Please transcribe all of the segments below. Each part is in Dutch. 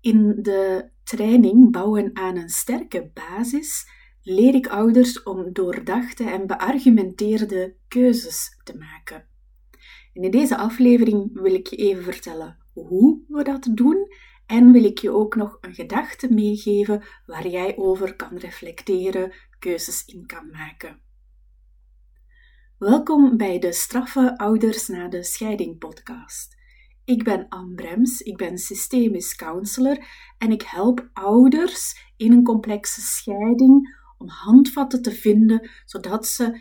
In de training Bouwen aan een sterke basis leer ik ouders om doordachte en beargumenteerde keuzes te maken. En in deze aflevering wil ik je even vertellen hoe we dat doen en wil ik je ook nog een gedachte meegeven waar jij over kan reflecteren, keuzes in kan maken. Welkom bij de Straffe Ouders na de Scheiding podcast. Ik ben Anne Brems, ik ben systemisch counselor en ik help ouders in een complexe scheiding om handvatten te vinden zodat ze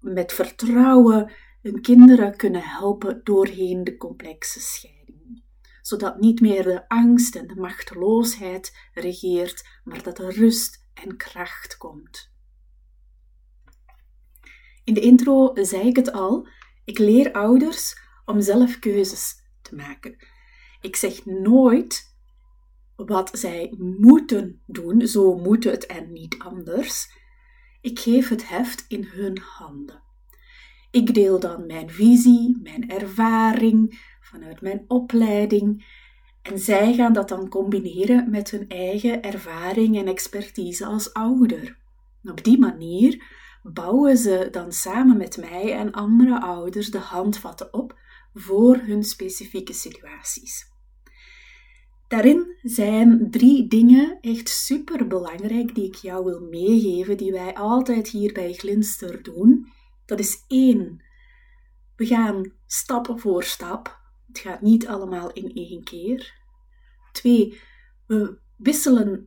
met vertrouwen hun kinderen kunnen helpen doorheen de complexe scheiding. Zodat niet meer de angst en de machteloosheid regeert, maar dat er rust en kracht komt. In de intro zei ik het al, ik leer ouders om zelf keuzes maken. Ik zeg nooit wat zij moeten doen, zo moet het en niet anders. Ik geef het heft in hun handen. Ik deel dan mijn visie, mijn ervaring vanuit mijn opleiding en zij gaan dat dan combineren met hun eigen ervaring en expertise als ouder. Op die manier bouwen ze dan samen met mij en andere ouders de handvatten op voor hun specifieke situaties. Daarin zijn drie dingen echt super belangrijk die ik jou wil meegeven, die wij altijd hier bij Glinster doen. Dat is één, we gaan stap voor stap. Het gaat niet allemaal in één keer. Twee, we wisselen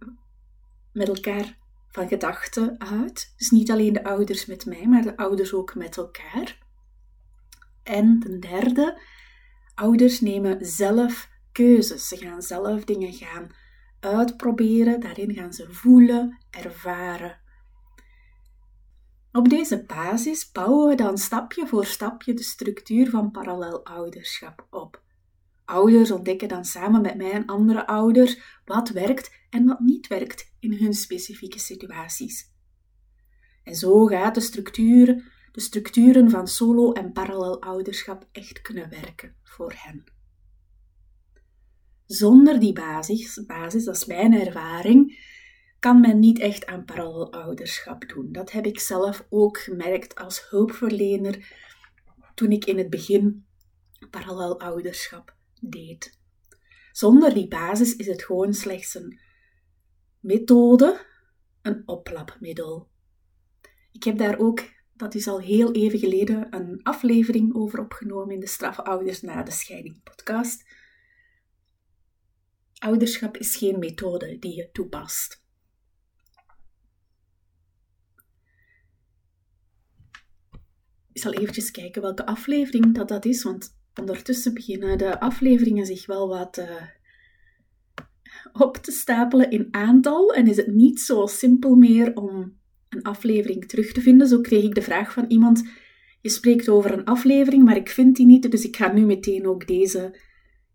met elkaar van gedachten uit. Dus niet alleen de ouders met mij, maar de ouders ook met elkaar. En ten derde, ouders nemen zelf keuzes. Ze gaan zelf dingen gaan uitproberen, daarin gaan ze voelen, ervaren. Op deze basis bouwen we dan stapje voor stapje de structuur van parallel ouderschap op. Ouders ontdekken dan samen met mij en andere ouders wat werkt en wat niet werkt in hun specifieke situaties. En zo gaat de structuur de structuren van solo- en parallel ouderschap echt kunnen werken voor hen. Zonder die basis, basis, dat is mijn ervaring, kan men niet echt aan parallel ouderschap doen. Dat heb ik zelf ook gemerkt als hulpverlener toen ik in het begin parallel ouderschap deed. Zonder die basis is het gewoon slechts een methode, een oplapmiddel. Ik heb daar ook dat is al heel even geleden een aflevering over opgenomen in de Straffe Ouders na de Scheiding podcast. Ouderschap is geen methode die je toepast. Ik zal eventjes kijken welke aflevering dat, dat is, want ondertussen beginnen de afleveringen zich wel wat uh, op te stapelen in aantal en is het niet zo simpel meer om een aflevering terug te vinden. Zo kreeg ik de vraag van iemand: Je spreekt over een aflevering, maar ik vind die niet, dus ik ga nu meteen ook deze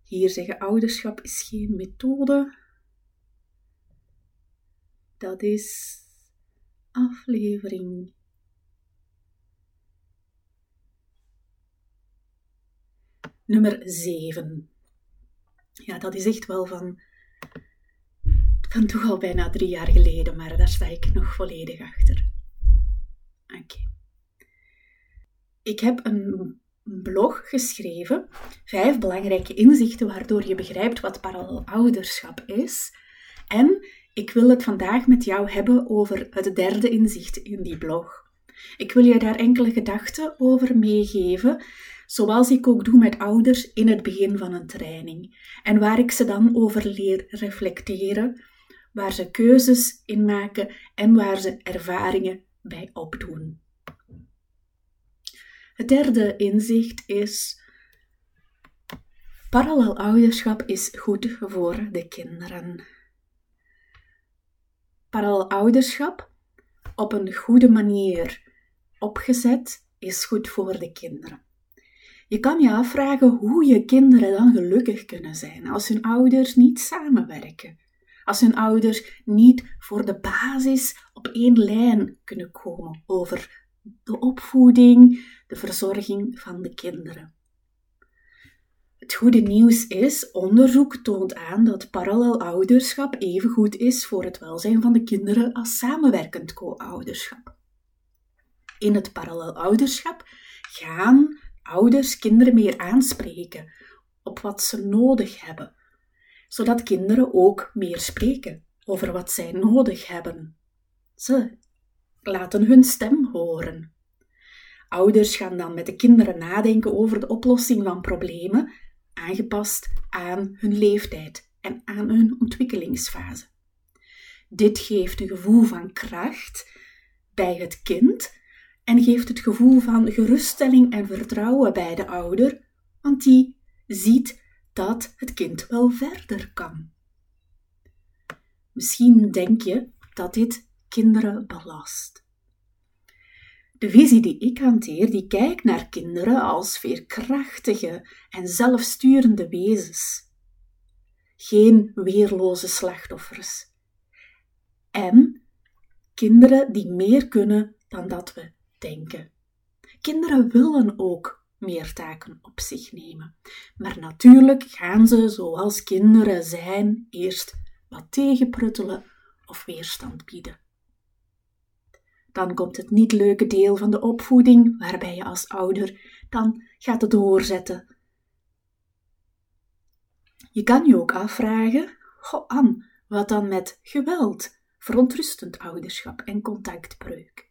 hier zeggen. Ouderschap is geen methode. Dat is aflevering. Nummer 7. Ja, dat is echt wel van toch al bijna drie jaar geleden, maar daar sta ik nog volledig achter. Oké. Ik heb een blog geschreven, vijf belangrijke inzichten waardoor je begrijpt wat parallel ouderschap is. En ik wil het vandaag met jou hebben over het derde inzicht in die blog. Ik wil je daar enkele gedachten over meegeven, zoals ik ook doe met ouders in het begin van een training. En waar ik ze dan over leer reflecteren waar ze keuzes in maken en waar ze ervaringen bij opdoen. Het derde inzicht is: parallel ouderschap is goed voor de kinderen. Parallel ouderschap op een goede manier opgezet is goed voor de kinderen. Je kan je afvragen hoe je kinderen dan gelukkig kunnen zijn als hun ouders niet samenwerken als hun ouders niet voor de basis op één lijn kunnen komen over de opvoeding, de verzorging van de kinderen. Het goede nieuws is, onderzoek toont aan dat parallel ouderschap even goed is voor het welzijn van de kinderen als samenwerkend co-ouderschap. In het parallel ouderschap gaan ouders kinderen meer aanspreken op wat ze nodig hebben, zodat kinderen ook meer spreken over wat zij nodig hebben. Ze laten hun stem horen. Ouders gaan dan met de kinderen nadenken over de oplossing van problemen, aangepast aan hun leeftijd en aan hun ontwikkelingsfase. Dit geeft een gevoel van kracht bij het kind en geeft het gevoel van geruststelling en vertrouwen bij de ouder, want die ziet dat het kind wel verder kan. Misschien denk je dat dit kinderen belast. De visie die ik hanteer, die kijkt naar kinderen als veerkrachtige en zelfsturende wezens. Geen weerloze slachtoffers. En kinderen die meer kunnen dan dat we denken. Kinderen willen ook meer taken op zich nemen. Maar natuurlijk gaan ze, zoals kinderen zijn, eerst wat tegenpruttelen of weerstand bieden. Dan komt het niet leuke deel van de opvoeding, waarbij je als ouder dan gaat het doorzetten. Je kan je ook afvragen, goh wat dan met geweld, verontrustend ouderschap en contactbreuk?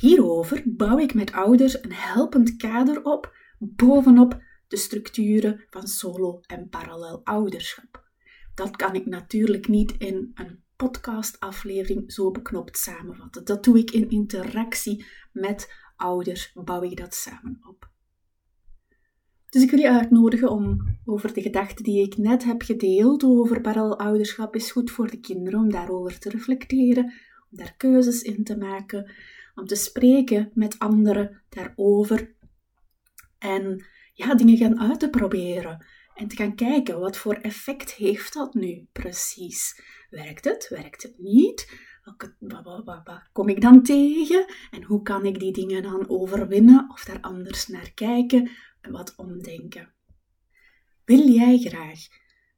Hierover bouw ik met ouders een helpend kader op bovenop de structuren van solo en parallel ouderschap. Dat kan ik natuurlijk niet in een podcastaflevering zo beknopt samenvatten. Dat doe ik in interactie met ouders, bouw ik dat samen op. Dus ik wil je uitnodigen om over de gedachten die ik net heb gedeeld over parallel ouderschap is goed voor de kinderen, om daarover te reflecteren, om daar keuzes in te maken, om te spreken met anderen daarover en ja, dingen gaan uit te proberen en te gaan kijken wat voor effect heeft dat nu precies. Werkt het? Werkt het niet? Wat, kom ik dan tegen? En hoe kan ik die dingen dan overwinnen of daar anders naar kijken en wat omdenken? Wil jij graag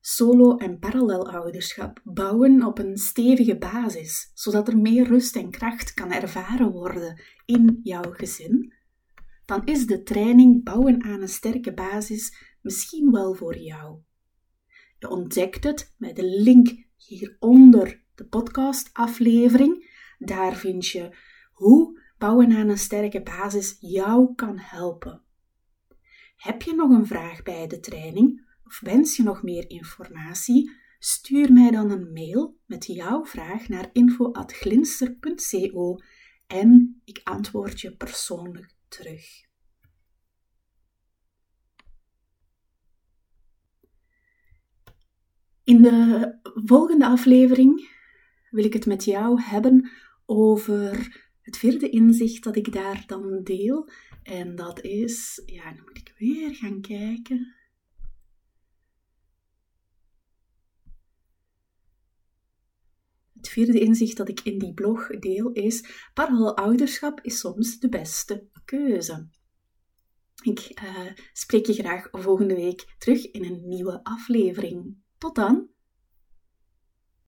solo- en parallel ouderschap bouwen op een stevige basis, zodat er meer rust en kracht kan ervaren worden in jouw gezin? Dan is de training Bouwen aan een sterke basis misschien wel voor jou. Je ontdekt het met de link hieronder de podcastaflevering. Daar vind je hoe bouwen aan een sterke basis jou kan helpen. Heb je nog een vraag bij de training of wens je nog meer informatie? Stuur mij dan een mail met jouw vraag naar info.glinster.co en ik antwoord je persoonlijk terug. In de volgende aflevering wil ik het met jou hebben over het vierde inzicht dat ik daar dan deel. En dat is, ja, dan moet ik weer gaan kijken. Vierde inzicht dat ik in die blog deel is: parallel ouderschap is soms de beste keuze. Ik uh, spreek je graag volgende week terug in een nieuwe aflevering. Tot dan!